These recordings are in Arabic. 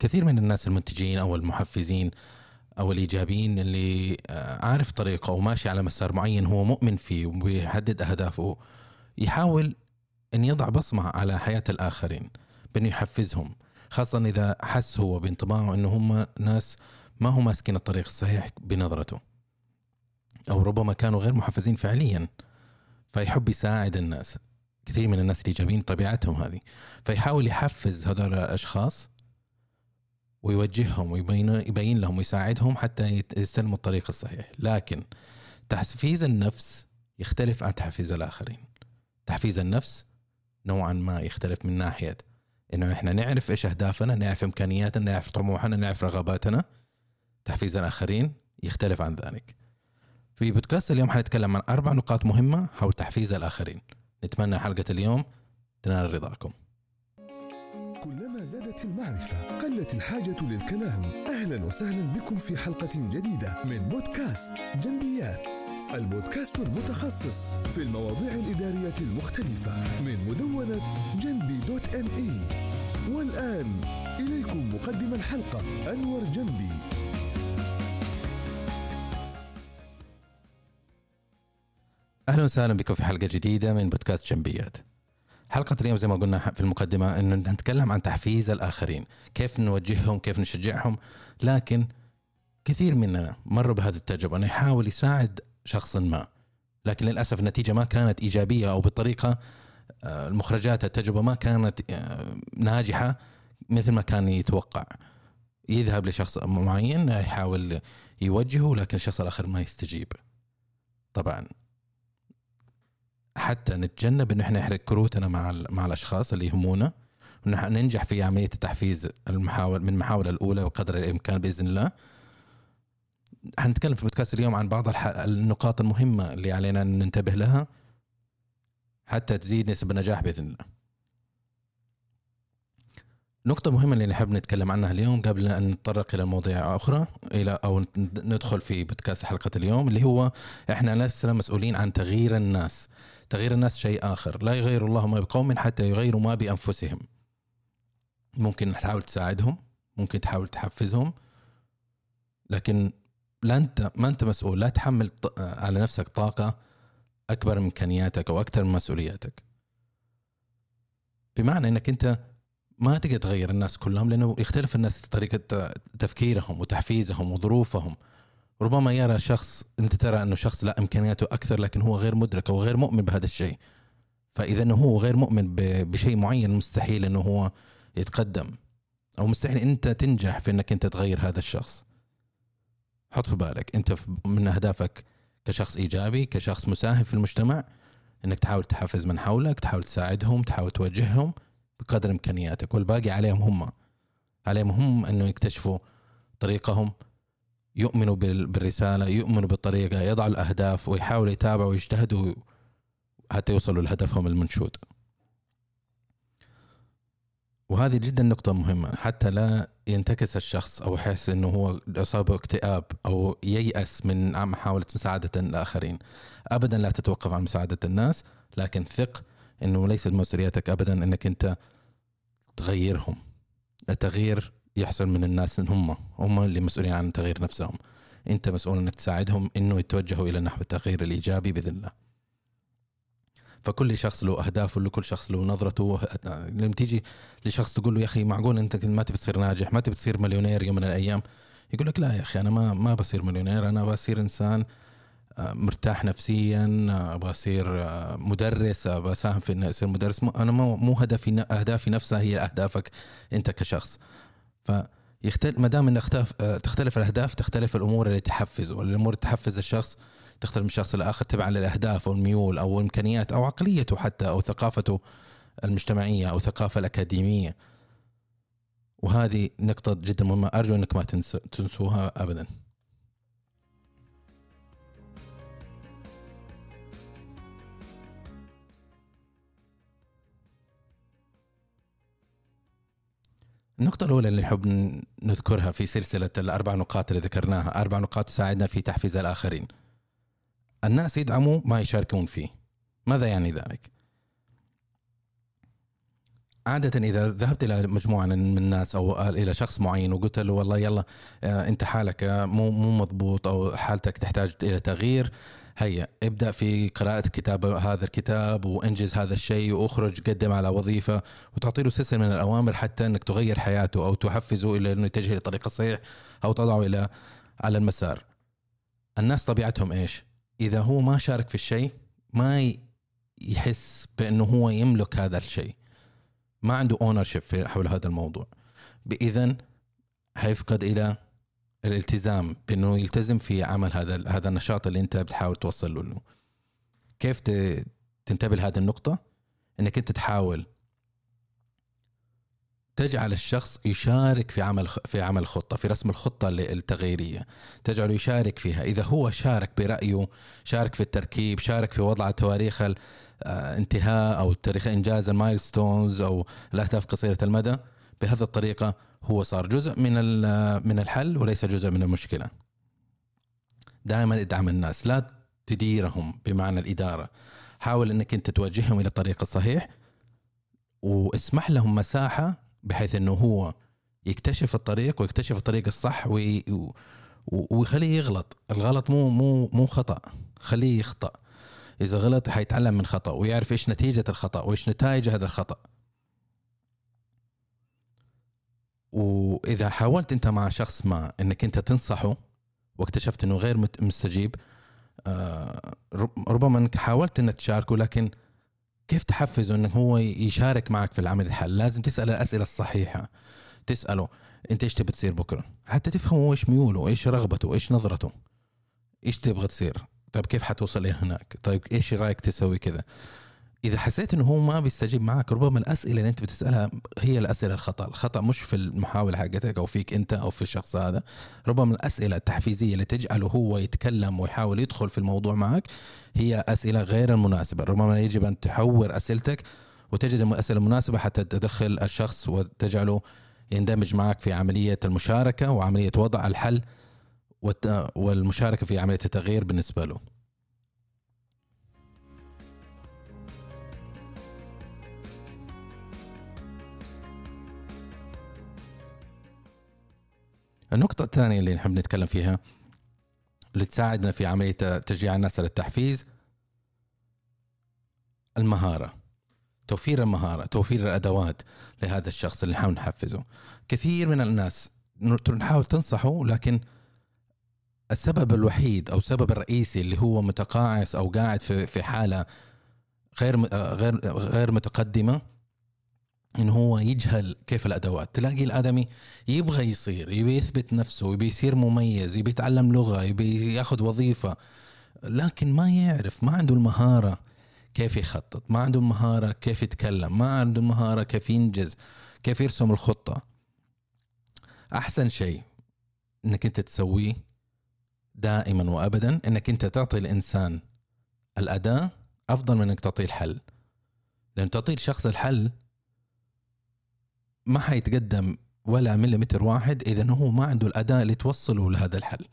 كثير من الناس المنتجين أو المحفزين أو الإيجابيين اللي آه، عارف طريقه وماشي على مسار معين هو مؤمن فيه وبيحدد أهدافه يحاول إن يضع بصمة على حياة الآخرين بإنه يحفزهم خاصة إذا حس هو بانطباعه إنه هم ناس ما هم ماسكين الطريق الصحيح بنظرته أو ربما كانوا غير محفزين فعليا فيحب يساعد الناس كثير من الناس الإيجابيين طبيعتهم هذه فيحاول يحفز هذول الأشخاص ويوجههم ويبين يبين لهم ويساعدهم حتى يستلموا الطريق الصحيح. لكن تحفيز النفس يختلف عن تحفيز الآخرين. تحفيز النفس نوعا ما يختلف من ناحية إنه إحنا نعرف إيش أهدافنا نعرف إمكانياتنا نعرف طموحنا نعرف رغباتنا. تحفيز الآخرين يختلف عن ذلك. في بودكاست اليوم حنتكلم عن أربع نقاط مهمة حول تحفيز الآخرين. نتمنى حلقة اليوم تنال رضاكم. زادت المعرفة. قلت الحاجة للكلام. أهلا وسهلا بكم في حلقة جديدة من بودكاست جنبيات. البودكاست المتخصص في المواضيع الإدارية المختلفة من مدونة جنبي دوت ام إي. والآن إليكم مقدم الحلقة أنور جنبي. أهلا وسهلا بكم في حلقة جديدة من بودكاست جنبيات. حلقة اليوم زي ما قلنا في المقدمة إنه نتكلم عن تحفيز الآخرين، كيف نوجههم، كيف نشجعهم، لكن كثير مننا مروا بهذه التجربة إنه يحاول يساعد شخص ما، لكن للأسف النتيجة ما كانت إيجابية أو بطريقة آه، المخرجات التجربة ما كانت آه، ناجحة مثل ما كان يتوقع. يذهب لشخص معين يحاول يوجهه لكن الشخص الآخر ما يستجيب. طبعا حتى نتجنب إنه إحنا نحرق كروتنا مع مع الأشخاص اللي يهمونا وننجح في عملية التحفيز المحاول من المحاولة الأولى بقدر الإمكان بإذن الله. حنتكلم في البودكاست اليوم عن بعض النقاط المهمة اللي علينا إن ننتبه لها حتى تزيد نسب النجاح بإذن الله. نقطة مهمة اللي نحب نتكلم عنها اليوم قبل أن نتطرق إلى مواضيع أخرى إلى أو ندخل في بودكاست حلقة اليوم اللي هو إحنا لسنا مسؤولين عن تغيير الناس. تغيير الناس شيء آخر. لا يغير الله ما بقوم حتى يغيروا ما بأنفسهم. ممكن تحاول تساعدهم ممكن تحاول تحفزهم لكن لا انت ما أنت مسؤول. لا تحمل على نفسك طاقة أكبر من إمكانياتك أو أكثر من مسؤولياتك. بمعنى إنك أنت ما تقدر تغير الناس كلهم لأنه يختلف الناس طريقة تفكيرهم وتحفيزهم وظروفهم. ربما يرى شخص أنت ترى أنه شخص لا إمكانياته أكثر لكن هو غير مدرك أو غير مؤمن بهذا الشيء. فإذا إنه هو غير مؤمن بشيء معين مستحيل إنه هو يتقدم. أو مستحيل أنت تنجح في إنك أنت تغير هذا الشخص. حط في بالك أنت من أهدافك كشخص إيجابي كشخص مساهم في المجتمع إنك تحاول تحفز من حولك تحاول تساعدهم تحاول توجههم. بقدر إمكانياتك والباقي عليهم هم. عليهم هم إنه يكتشفوا طريقهم يؤمنوا بالرسالة يؤمنوا بالطريقة يضعوا الأهداف ويحاولوا يتابعوا ويجتهدوا حتى يوصلوا لهدفهم المنشود. وهذه جدا نقطة مهمة. حتى لا ينتكس الشخص أو يحس أنه هو أصابه اكتئاب أو ييأس من محاولة مساعدة الآخرين. أبدا لا تتوقف عن مساعدة الناس لكن ثق أنه ليست مسؤوليتك أبدا أنك أنت تغيرهم. التغيير يحصل من الناس هم هم اللي مسؤولين عن تغيير نفسهم. أنت مسؤول إنك تساعدهم إنه يتوجهوا إلى نحو التغيير الإيجابي بإذن الله. فكل شخص له أهدافه لكل شخص له نظرته. لما تيجي لشخص تقول له يا أخي معقول أنت ما تبي تصير ناجح ما تبي تصير مليونير يوم من الأيام؟ يقول لك لا يا أخي أنا ما ما بصير مليونير أنا بصير إنسان مرتاح نفسيا أبغى أصير آه، مدرس أبغى أساهم في إني أصير مدرس. أنا مو هدفي أهدافي نفسها هي أهدافك أنت كشخص. فيختلف ما دام إن اختلف آه، تختلف الأهداف تختلف الأمور اللي تحفز والامور اللي تحفز الشخص تختلف من شخص لاخر تبعا للأهداف أو الميول أو الإمكانيات أو عقليته حتى أو ثقافته المجتمعية أو الثقافه الأكاديمية. وهذه نقطة جدا مهمة أرجو إنك ما تنسوها ابدا. النقطة الأولى اللي نحب نذكرها في سلسلة الأربع نقاط اللي ذكرناها. أربع نقاط تساعدنا في تحفيز الآخرين. الناس يدعموا ما يشاركون فيه. ماذا يعني ذلك؟ عادة إذا ذهبت إلى مجموعة من الناس أو إلى شخص معين وقلت له والله يلا آه، أنت حالك آه، مو مو مضبوط أو حالتك تحتاج إلى تغيير هيا ابدأ في قراءة كتاب هذا الكتاب وانجز هذا الشيء واخرج قدم على وظيفة وتعطي له سلسلة من الأوامر حتى أنك تغير حياته أو تحفزه إلى أنه يتجه للطريق الصحيح أو تضعه إلى على المسار. الناس طبيعتهم إيش؟ إذا هو ما شارك في الشيء ما يحس بأنه هو يملك هذا الشيء. ما عنده اونر حول هذا الموضوع. اذا حيفقد إلى الالتزام بأنه يلتزم في عمل هذا هذا النشاط اللي أنت بتحاول توصل له. كيف تنتبه لهذه النقطة؟ إنك أنت تحاول تجعل الشخص يشارك في عمل في عمل خطة في رسم الخطة التغييرية. تجعله يشارك فيها. إذا هو شارك برأيه شارك في التركيب شارك في وضع تواريخ آه، انتهاء أو تاريخ إنجاز المايلستونز أو الأهداف قصيرة المدى بهذه الطريقة هو صار جزء من من الحل وليس جزء من المشكلة. دائما إدعم الناس لا تديرهم بمعنى الإدارة. حاول إنك أنت توجههم إلى الطريق الصحيح واسمح لهم مساحة بحيث إنه هو يكتشف الطريق ويكتشف الطريق الصح وي ويخليه يغلط الغلط مو مو مو خطأ خليه يخطأ إذا غلط حيتعلم من خطأ ويعرف إيش نتيجة الخطأ وإيش نتائج هذا الخطأ وإذا حاولت أنت مع شخص ما إنك أنت تنصحه واكتشفت إنه غير مستجيب آه، ربما إنك حاولت إنك تشاركه لكن كيف تحفزه إنه هو يشارك معك في العمل الحل لازم تسأل الأسئلة الصحيحة تسأله أنت إيش تبي تصير بكرة؟ حتى تفهم هو إيش ميوله إيش رغبته إيش نظرته إيش تبغى تصير؟ طيب كيف حتوصل هناك؟ طيب إيش رأيك تسوي كذا؟ إذا حسيت إنه هو ما بيستجيب معك ربما الأسئلة اللي أنت بتسألها هي الأسئلة الخطأ. الخطأ مش في المحاوله حقتك أو فيك أنت أو في الشخص هذا. ربما الأسئلة التحفيزية اللي تجعله هو يتكلم ويحاول يدخل في الموضوع معك هي أسئلة غير المناسبة. ربما يجب أن تحور أسئلتك وتجد الاسئله المناسبه حتى تدخل الشخص وتجعله يندمج معك في عملية المشاركة وعملية وضع الحل والمشاركة في عملية التغيير بالنسبة له. النقطة الثانية اللي نحب نتكلم فيها اللي تساعدنا في عملية تشجيع الناس على التحفيز المهارة توفير المهارة توفير الأدوات لهذا الشخص اللي نحاول نحفزه. كثير من الناس نحاول تنصحه لكن السبب الوحيد أو السبب الرئيسي اللي هو متقاعس أو قاعد في في حالة غير غير غير متقدمة انه هو يجهل كيف الأدوات. تلاقي الآدمي يبغى يصير يبي يثبت نفسه يبي يصير مميز يبي يتعلم لغة يبي ياخذ وظيفة لكن ما يعرف ما عنده المهارة كيف يخطط ما عنده المهارة كيف يتكلم ما عنده المهارة كيف ينجز كيف يرسم الخطة. أحسن شيء إنك أنت تسويه دائما وابدا إنك أنت تعطي الإنسان الأداة أفضل من إنك تعطيه الحل. لأن تعطي الشخص الحل ما حيتقدم ولا مليمتر واحد إذا هو ما عنده الأداة اللي توصله لهذا الحل.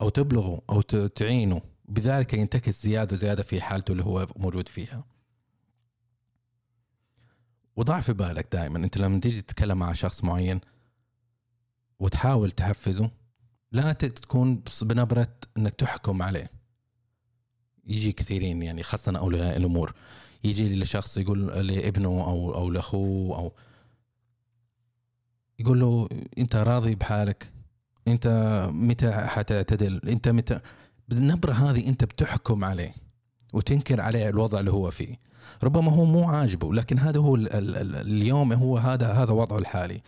أو تبلغه أو تعينه. بذلك ينتكس زيادة زياده في حالته اللي هو موجود فيها. وضع في بالك دائما. أنت لما تيجي تتكلم مع شخص معين وتحاول تحفزه لا تكون بنبرة إنك تحكم عليه. يجي كثيرين يعني خاصة أولياء الأمور. يجي لشخص يقول لابنه أو أو لأخوه أو يقول له انت راضي بحالك انت متى حتعتدل؟ انت متى؟ بالنبرة هذه انت بتحكم عليه وتنكر عليه الوضع اللي هو فيه. ربما هو مو عاجبه لكن هذا هو اليوم هو هذا هذا وضعه الحالي.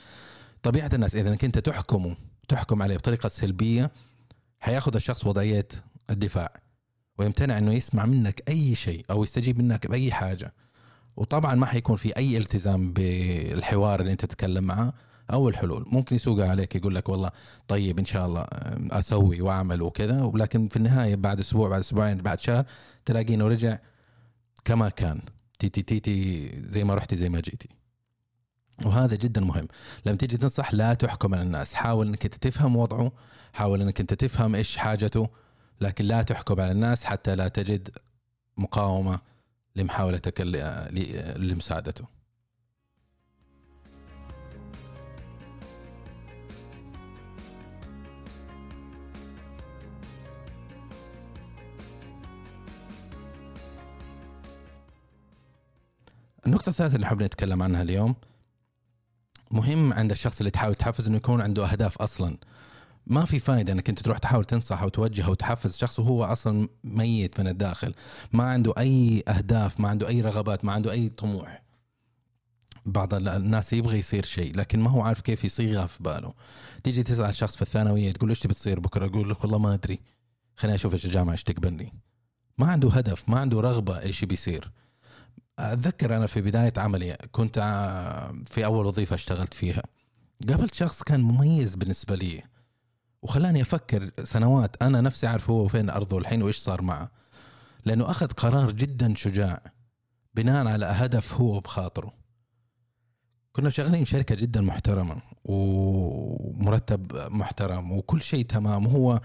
طبيعة الناس إذا كنت تحكمه تحكم عليه بطريقة سلبية حياخذ الشخص وضعية الدفاع ويمتنع إنه يسمع منك أي شيء أو يستجيب منك بأي حاجة. وطبعا ما حيكون في أي التزام بالحوار اللي أنت تتكلم معه. أو الحلول. ممكن يسوقها عليك يقول لك والله طيب إن شاء الله أسوي وأعمل وكذا ولكن في النهاية بعد أسبوع بعد أسبوعين بعد شهر تلاقيه انه رجع كما كان. تيتي تيتي زي ما رحتي زي ما جيتي. وهذا جدا مهم. لما تيجي تنصح لا تحكم على الناس. حاول إنك أنت تفهم وضعه حاول إنك أنت تفهم إيش حاجته لكن لا تحكم على الناس حتى لا تجد مقاومة لمحاولتك لمساعدته. النقطة الثالثة اللي حابين نتكلم عنها اليوم مهم عند الشخص اللي تحاول تحفز إنه يكون عنده أهداف أصلا. ما في فائدة إنك أنت تروح تحاول تنصح أو توجه أو تحفز شخص وهو أصلا ميت من الداخل. ما عنده أي أهداف ما عنده أي رغبات ما عنده أي طموح. بعض الناس يبغى يصير شيء لكن ما هو عارف كيف يصيغها في باله. تيجي تسأل شخص في الثانوية تقول إيش تبي تصير بكرة؟ يقول لك والله ما أدري. خليني أشوف إيش الجامعة إيش تقبلني. ما عنده هدف ما عنده رغبة إيش بيصير. أتذكر أنا في بداية عملي كنت في أول وظيفة اشتغلت فيها. قابلت شخص كان مميز بالنسبة لي وخلاني أفكر سنوات أنا نفسي عارف هو فين أرضه الحين وإيش صار معه. لأنه أخذ قرار جدا شجاع بناء على هدف هو بخاطره. كنا شغالين شركة جدا محترمة ومرتب محترم وكل شيء تمام. وهو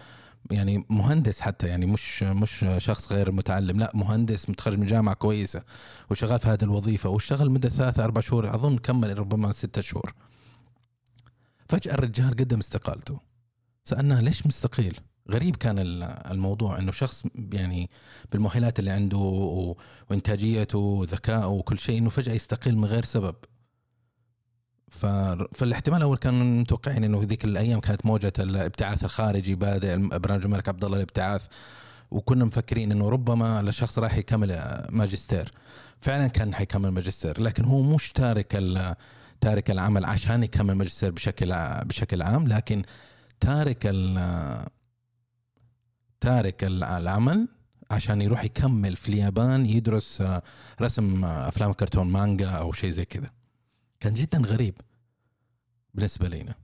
يعني مهندس حتى يعني مش مش شخص غير متعلم لا مهندس متخرج من جامعة كويسة وشغال في هذه الوظيفة واشتغل مدة ثلاثة أربع شهور أظن كمل ربما ستة شهور. فجأة الرجال قدم استقالته. سألناه ليش مستقيل؟ غريب كان الموضوع إنه شخص يعني بالمؤهلات اللي عنده وإنتاجيته وذكائه وكل شيء إنه فجأة يستقيل من غير سبب. فالاحتمال الأول كان متوقعين إنه ذيك الأيام كانت موجة الابتعاث الخارجي بادئ برنامج الملك عبد الله الابتعاث وكنا مفكرين إنه ربما الشخص راح يكمل ماجستير. فعلا كان حيكمل ماجستير لكن هو مش تارك تارك العمل عشان يكمل ماجستير بشكل بشكل عام لكن تارك تارك العمل عشان يروح يكمل في اليابان يدرس رسم أفلام كرتون مانجا أو شيء زي كذا. كان جدا غريب بالنسبة لنا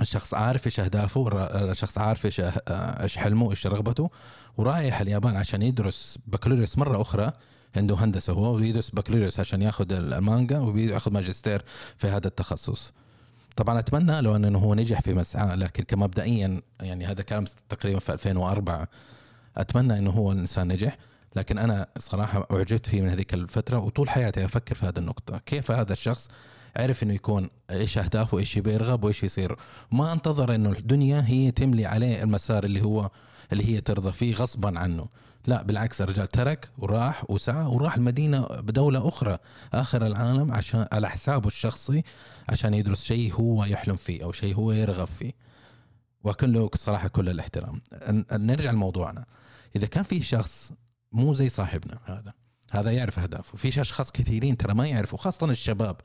الشخص عارف إيش أهدافه الشخص عارف إيش إيش حلمه إيش رغبته ورايح اليابان عشان يدرس بكالوريوس مرة أخرى. عنده هندسة هو ويدرس بكالوريوس عشان ياخذ المانجا وياخذ ماجستير في هذا التخصص. طبعا أتمنى لو أنه هو نجح في مسعاه لكن كمبدئيا يعني هذا كلام تقريبا في 2004 أتمنى إنه هو الانسان نجح. لكن أنا صراحة أعجبت فيه من هذيك الفترة وطول حياتي أفكر في هذه النقطة. كيف هذا الشخص عرف إنه يكون إيش أهدافه وإيش يرغب وإيش يصير؟ ما انتظر إنه الدنيا هي تملي عليه المسار اللي هو اللي هي ترضى فيه غصبا عنه. لا بالعكس الرجال ترك وراح وسعى وراح المدينة بدولة أخرى آخر العالم عشان على حسابه الشخصي عشان يدرس شيء هو يحلم فيه أو شيء هو يرغب فيه. وكله صراحة كل الاحترام. نرجع لموضوعنا. إذا كان في شخص مو زي صاحبنا هذا. هذا يعرف أهدافه. في اشخاص كثيرين ترى ما يعرفوا خاصة الشباب.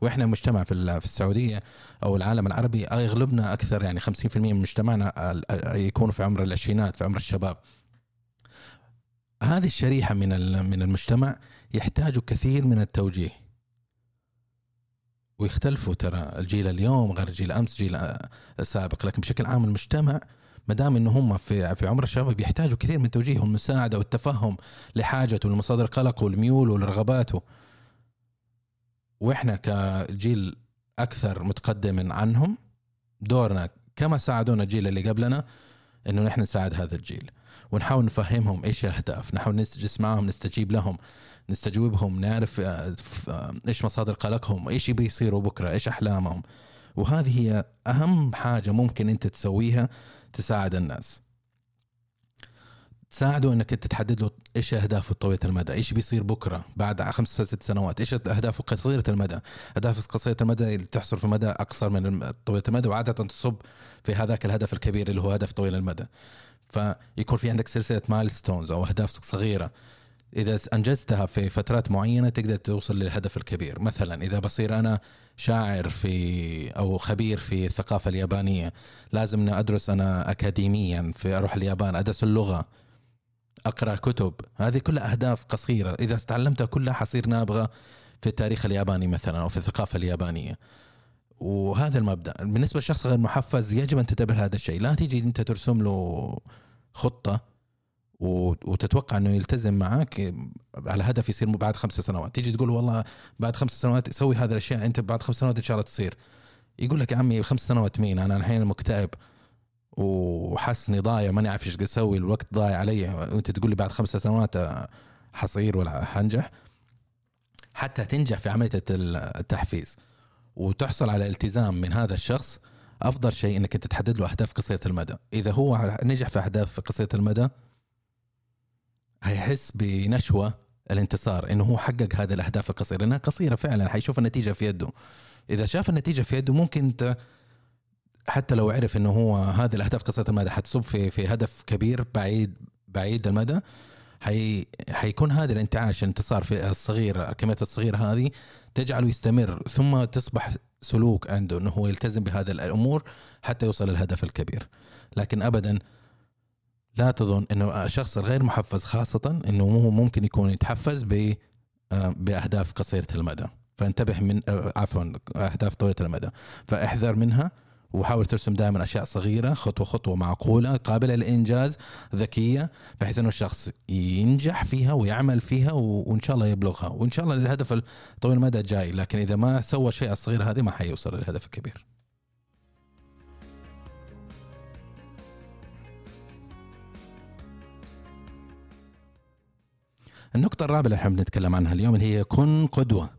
وإحنا مجتمع في في السعودية أو العالم العربي أغلبنا أكثر يعني 50% من مجتمعنا يكونوا في عمر العشرينات في عمر الشباب. هذه الشريحة من من المجتمع يحتاجوا كثير من التوجيه. ويختلفوا ترى. الجيل اليوم غير الجيل أمس جيل سابق. لكن بشكل عام المجتمع ما دام ان هم في في عمر الشباب يحتاجوا كثير من توجيه والمساعدة والتفهم لحاجته ولمصادر قلقه والميول ولرغباته وإحنا كجيل أكثر متقدم عنهم دورنا كما ساعدونا الجيل اللي قبلنا إنه نحن نساعد هذا الجيل. ونحاول نفهمهم إيش الاهداف نحاول نجلس معهم نستجيب لهم نستجوبهم نعرف آه، آه، إيش مصادر قلقهم إيش يبي يصيروا بكرة إيش أحلامهم. وهذه هي أهم حاجة ممكن أنت تسويها تساعد الناس. تساعده إنك أنت تحدد له إيش أهدافه طويلة المدى، إيش بيصير بكرة بعد خمس ست سنوات، إيش أهدافه قصيرة المدى، أهداف قصيرة المدى اللي تحصر في مدى أقصر من طويلة المدى وعادة تصب في هذاك الهدف الكبير اللي هو هدف طويل المدى. فيكون في عندك سلسلة milestones أو أهداف صغيرة. إذا أنجزتها في فترات معينة تقدر توصل للهدف الكبير. مثلا إذا بصير أنا شاعر في أو خبير في الثقافة اليابانية لازم أدرس أنا اكاديميا في أروح اليابان أدرس اللغة أقرأ كتب. هذه كلها أهداف قصيرة. إذا تعلمتها كلها حصير نابغة في التاريخ الياباني مثلا أو في الثقافة اليابانية. وهذا المبدأ. بالنسبة للشخص غير محفز يجب أن تنتبه هذا الشيء. لا تيجي أنت ترسم له خطة وتتوقع إنه يلتزم معك على هدف يصير بعد خمس سنوات. تيجي تقول والله بعد خمس سنوات سوي هذه الأشياء أنت بعد خمس سنوات إن شاء الله تصير. يقول لك يا عمي خمس سنوات مين؟ أنا الحين مكتئب. وحاسس إني ضايع ماني عارف إيش أسوي الوقت ضايع علي. وأنت تقول لي بعد خمس سنوات حصير ولا حنجح حتى تنجح في عملية التحفيز. وتحصل على التزام من هذا الشخص. أفضل شيء إنك أنت تحدد له أهداف قصيرة المدى. إذا هو نجح في أهداف قصيرة المدى هيحس بنشوة الانتصار إنه هو حقق هذه الأهداف القصيرة. لانها قصيرة فعلا حيشوف النتيجة في يده. إذا شاف النتيجة في يده ممكن انت حتى لو عرف إنه هو هذه الأهداف قصيرة المدى حتصب في في هدف كبير بعيد بعيد المدى. حي حيكون هذا الانتعاش الانتصار في الصغير الكميات الصغيرة هذه تجعله يستمر. ثم تصبح سلوك عنده إنه هو يلتزم بهذه الأمور حتى يوصل للهدف الكبير. لكن ابدا لا تظن إنه الشخص الغير محفز خاصة إنه هو ممكن يكون يتحفز ب بأهداف قصيرة المدى. فانتبه من عفوا أهداف طويلة المدى. فاحذر منها وحاول ترسم دائما أشياء صغيرة خطوة خطوة معقولة قابلة للانجاز ذكية بحيث إنه الشخص ينجح فيها ويعمل فيها وإن شاء الله يبلغها. وإن شاء الله الهدف الطويل المدى جاي لكن إذا ما سوى الشيء الصغير هذه ما حيوصل للهدف الكبير. النقطة الرابعة اللي إحنا بنتكلم عنها اليوم اللي هي كن قدوة.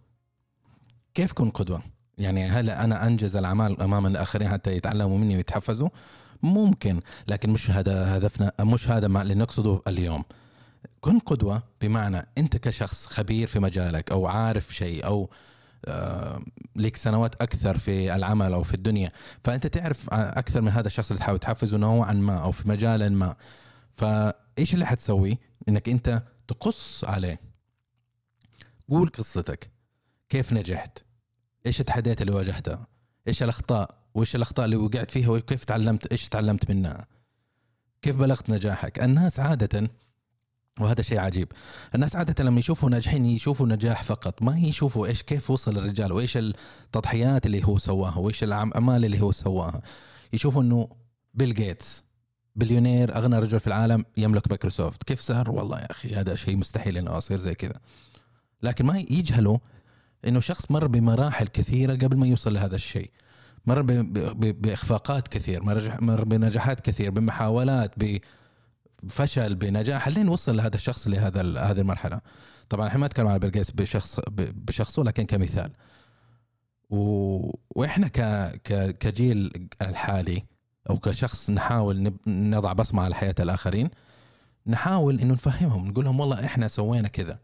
كيف كن قدوة؟ يعني هل أنا أنجز الأعمال أمام الآخرين حتى يتعلموا مني ويتحفزوا؟ ممكن لكن مش هذا هدفنا مش هذا ما اللي نقصده اليوم. كن قدوة بمعنى أنت كشخص خبير في مجالك أو عارف شيء أو آه لك سنوات أكثر في العمل أو في الدنيا فأنت تعرف أكثر من هذا الشخص اللي تحاول تحفزه نوعا ما أو في مجال ما فإيش اللي حتسوي إنك أنت تقص عليه. قول قصتك. كيف نجحت؟ إيش التحديات اللي واجهتها إيش الأخطاء؟ وإيش الأخطاء اللي وقعت فيها؟ وكيف تعلمت؟ إيش تعلمت منها؟ كيف بلغت نجاحك؟ الناس عادة وهذا شيء عجيب. الناس عادة لما يشوفوا ناجحين يشوفوا نجاح فقط. ما يشوفوا إيش كيف وصل الرجال؟ وإيش التضحيات اللي هو سواها؟ وإيش الأعمال اللي هو سواها؟ يشوفوا إنه بيل جيتس بليونير أغنى رجل في العالم يملك مايكروسوفت. كيف صار والله يا أخي هذا شيء مستحيل إنه أصير زي كذا. لكن ما يجهلوا إنه شخص مر بمراحل كثيرة قبل ما يوصل لهذا الشيء. مر بإخفاقات كثير مر بنجاحات كثير بمحاولات بفشل بنجاح لين وصل لهذا الشخص لهذا هذه المرحلة. طبعا إحنا ما نتكلم على بيل بشخص بشخصه لكن كمثال. و... وإحنا ك... ك... كجيل الحالي أو كشخص نحاول نضع بصمة على حياة الآخرين نحاول إنه نفهمهم نقول لهم والله إحنا سوينا كذا.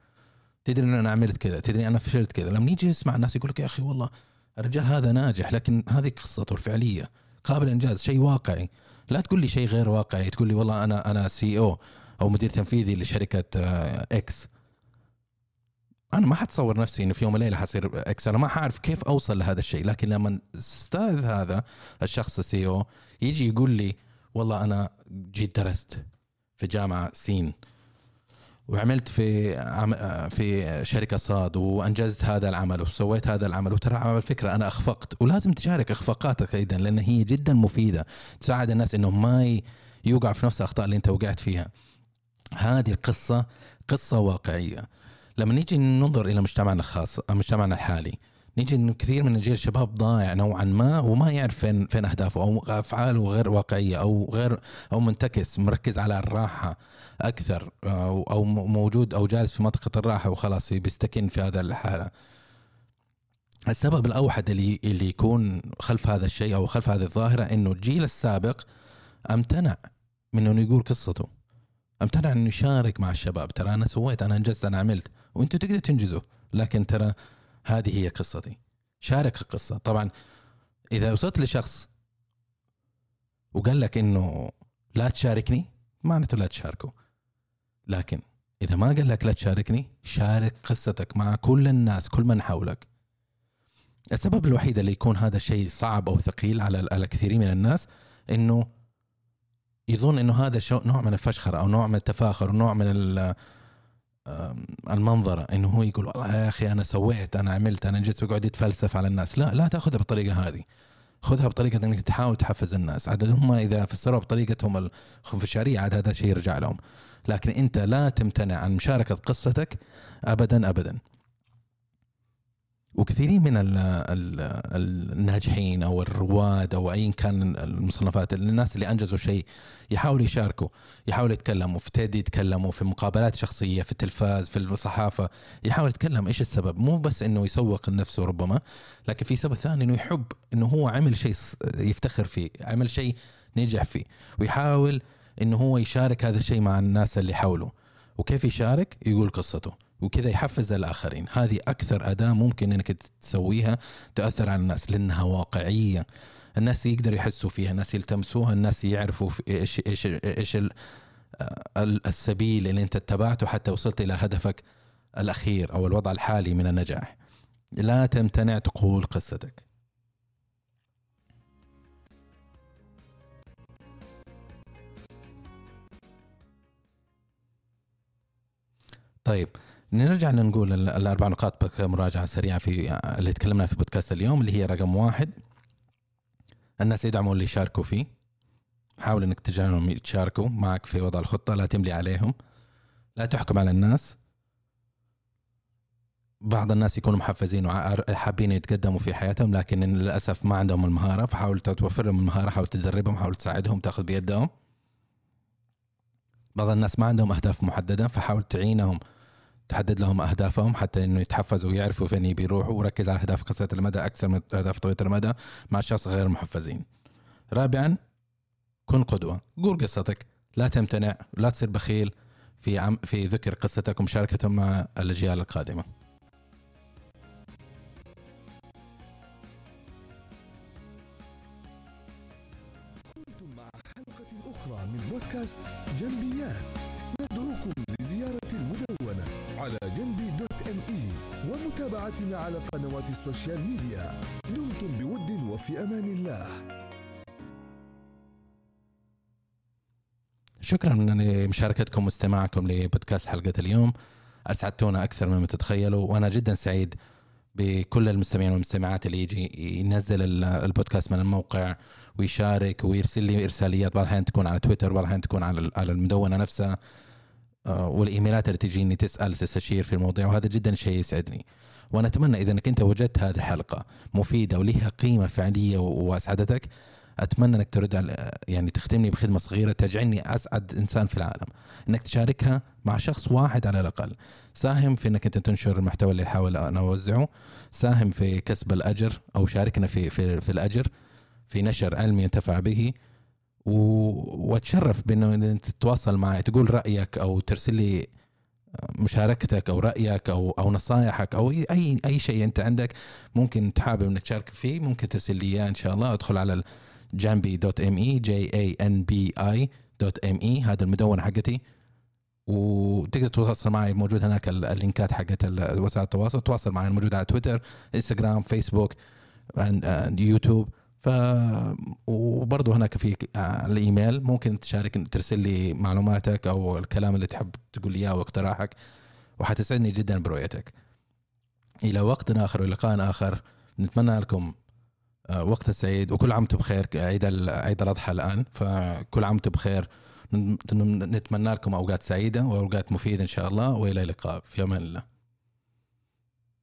تدري إن أنا عملت كذا تدري أنا فشلت كذا. لما نيجي نسمع الناس يقول لك يا أخي والله الرجال هذا ناجح لكن هذه قصته الفعلية. قابل إنجاز شيء واقعي. لا تقول لي شيء غير واقعي تقول لي والله أنا أنا CEO أو مدير تنفيذي لشركة X أنا ما حتصور نفسي إنه في يوم وليلة حصير X أنا ما حعرف كيف أوصل لهذا الشيء لكن لما أستاذ هذا الشخص ال CEO يجي يقول لي والله أنا جيت درست في جامعة سين وعملت في في شركة صاد وأنجزت هذا العمل وسويت هذا العمل وترى على فكرة أنا أخفقت. ولازم تشارك إخفاقاتك أيضا لأن هي جدا مفيدة. تساعد الناس إنهم ما يوقع في نفس الأخطاء اللي أنت وقعت فيها. هذه القصة قصة واقعية. لما نيجي ننظر إلى مجتمعنا الخاص مجتمعنا الحالي نيجي انه كثير من الجيل الشباب ضايع نوعا ما وما يعرف فين فين أهدافه أو أفعاله غير واقعية أو غير أو منتكس مركز على الراحة أكثر أو, أو موجود أو جالس في منطقة الراحة وخلاص بيستكن في هذا الحالة. السبب الأوحد اللي اللي يكون خلف هذا الشيء أو خلف هذه الظاهرة إنه الجيل السابق امتنع من إنه يقول قصته. امتنع إنه يشارك مع الشباب. ترى أنا سويت أنا أنجزت أنا عملت. وأنتم تقدروا تنجزوا. لكن ترى هذه هي قصتي. شارك القصة. طبعا إذا وصلت لشخص وقال لك إنه لا تشاركني معناته لا تشاركه لكن إذا ما قال لك لا تشاركني شارك قصتك مع كل الناس كل من حولك. السبب الوحيد اللي يكون هذا الشيء صعب أو ثقيل على كثيرين من الناس إنه يظن إنه هذا نوع من الفشخرة أو نوع من التفاخر ونوع من المنظرة إنه هو يقول والله يا أخي أنا سويت أنا عملت أنا جيت ويقعد يتفلسف على الناس. لا لا تأخذها بالطريقة هذه. خذها بطريقة إنك تحاول تحفز الناس. عاد هم إذا فسروا بطريقتهم الخنفشارية عاد هذا شيء يرجع لهم. لكن أنت لا تمتنع عن مشاركة قصتك ابدا ابدا. وكثيرين من ال ال الناجحين أو الرواد أو ايا كان المصنفات الناس اللي أنجزوا شيء يحاولوا يشاركوا يحاولوا يتكلموا في تيدي يتكلموا في مقابلات شخصية في التلفاز في الصحافة يحاول يتكلم إيش السبب؟ مو بس إنه يسوق لنفسه ربما لكن في سبب ثاني إنه يحب إنه هو عمل شيء يفتخر فيه عمل شيء نجح فيه ويحاول إنه هو يشارك هذا الشيء مع الناس اللي حوله. وكيف يشارك؟ يقول قصته. وكذا يحفز الآخرين. هذه أكثر أداة ممكن إنك تسويها تأثر على الناس لأنها واقعية. الناس يقدروا يحسوا فيها الناس يلتمسوها الناس يعرفوا إيش إيش إيش السبيل اللي أنت اتبعته حتى وصلت إلى هدفك الأخير أو الوضع الحالي من النجاح. لا تمتنع تقول قصتك. طيب نرجع نقول الأربع نقاط مراجعة سريعة في اللي تكلمنا في بودكاست اليوم اللي هي رقم واحد. الناس يدعموا اللي يشاركوا فيه. حاول إنك تجعلهم يتشاركوا معك في وضع الخطة لا تملي عليهم لا تحكم على الناس. بعض الناس يكونوا محفزين وحابين يتقدموا في حياتهم لكن للأسف ما عندهم المهارة فحاول توفر لهم المهارة حاول تدربهم حاول تساعدهم تاخذ بيدهم. بعض الناس ما عندهم أهداف محددة فحاول تعينهم. تحدد لهم أهدافهم حتى إنه يتحفزوا ويعرفوا فين يبي يروحوا وركز على أهداف قصيرة المدى أكثر من أهداف طويلة المدى مع الشخص غير المحفزين. رابعا كن قدوة، قول قصتك، لا تمتنع، لا تصير بخيل في عم في ذكر قصتك ومشاركتها مع الأجيال القادمة. كنتم مع حلقة أخرى من بودكاست جنبيات ندعوكم لزيارة المدونة على جنبي دوت إم إي ومتابعتنا على قنوات ال social media. دمتم بود وفي أمان الله. شكرا لمشاركتكم واستماعكم لبودكاست حلقة اليوم. أسعدتونا أكثر مما تتخيلوا وأنا جدا سعيد بكل المستمعين والمستمعات اللي يجي ينزل البودكاست من الموقع ويشارك ويرسل لي إرساليات بعض الأحيان تكون على تويتر بعض الأحيان تكون على على المدونة نفسها. والإيميلات اللي تجيني تسأل تستشير في المواضيع وهذا جدا شيء يسعدني. وأنا اتمنى إذا إنك أنت وجدت هذه الحلقة مفيدة وليها قيمة فعلية وأسعدتك أتمنى إنك ترد يعني تخدمني بخدمة صغيرة تجعلني أسعد إنسان في العالم. إنك تشاركها مع شخص واحد على الأقل. ساهم في إنك أنت تنشر المحتوى اللي أحاول أنا أوزعه. ساهم في كسب الأجر أو شاركنا في في, في الأجر في نشر علمي ينتفع به. واتشرف بإنه تتواصل معي تقول رأيك أو ترسل لي مشاركتك أو رأيك أو أو نصائحك أو أي أي شيء أنت عندك ممكن حابب إنك تشارك فيه ممكن ترسل لي إياه إن شاء الله. أدخل على جامبي dot M E J A N B I dot M E هذا المدونه حقتي. وتقدر تتواصل معي موجود هناك اللينكات حقت وسائل التواصل. تواصل معي موجود على تويتر انستغرام فيسبوك يوتيوب ف وبرضه هناك في الإيميل ممكن تشارك ترسل لي معلوماتك أو الكلام اللي تحب تقول لي إياه واقتراحك وحتسعدني جدا برؤيتك. إلى وقت آخر ولقاء آخر نتمنى لكم آه، وقت سعيد وكل عام وأنتم بخير عيد عيد الأضحى الآن فكل عام وأنتم بخير. نتمنى لكم أوقات سعيدة وأوقات مفيدة إن شاء الله وإلى اللقاء في أمان الله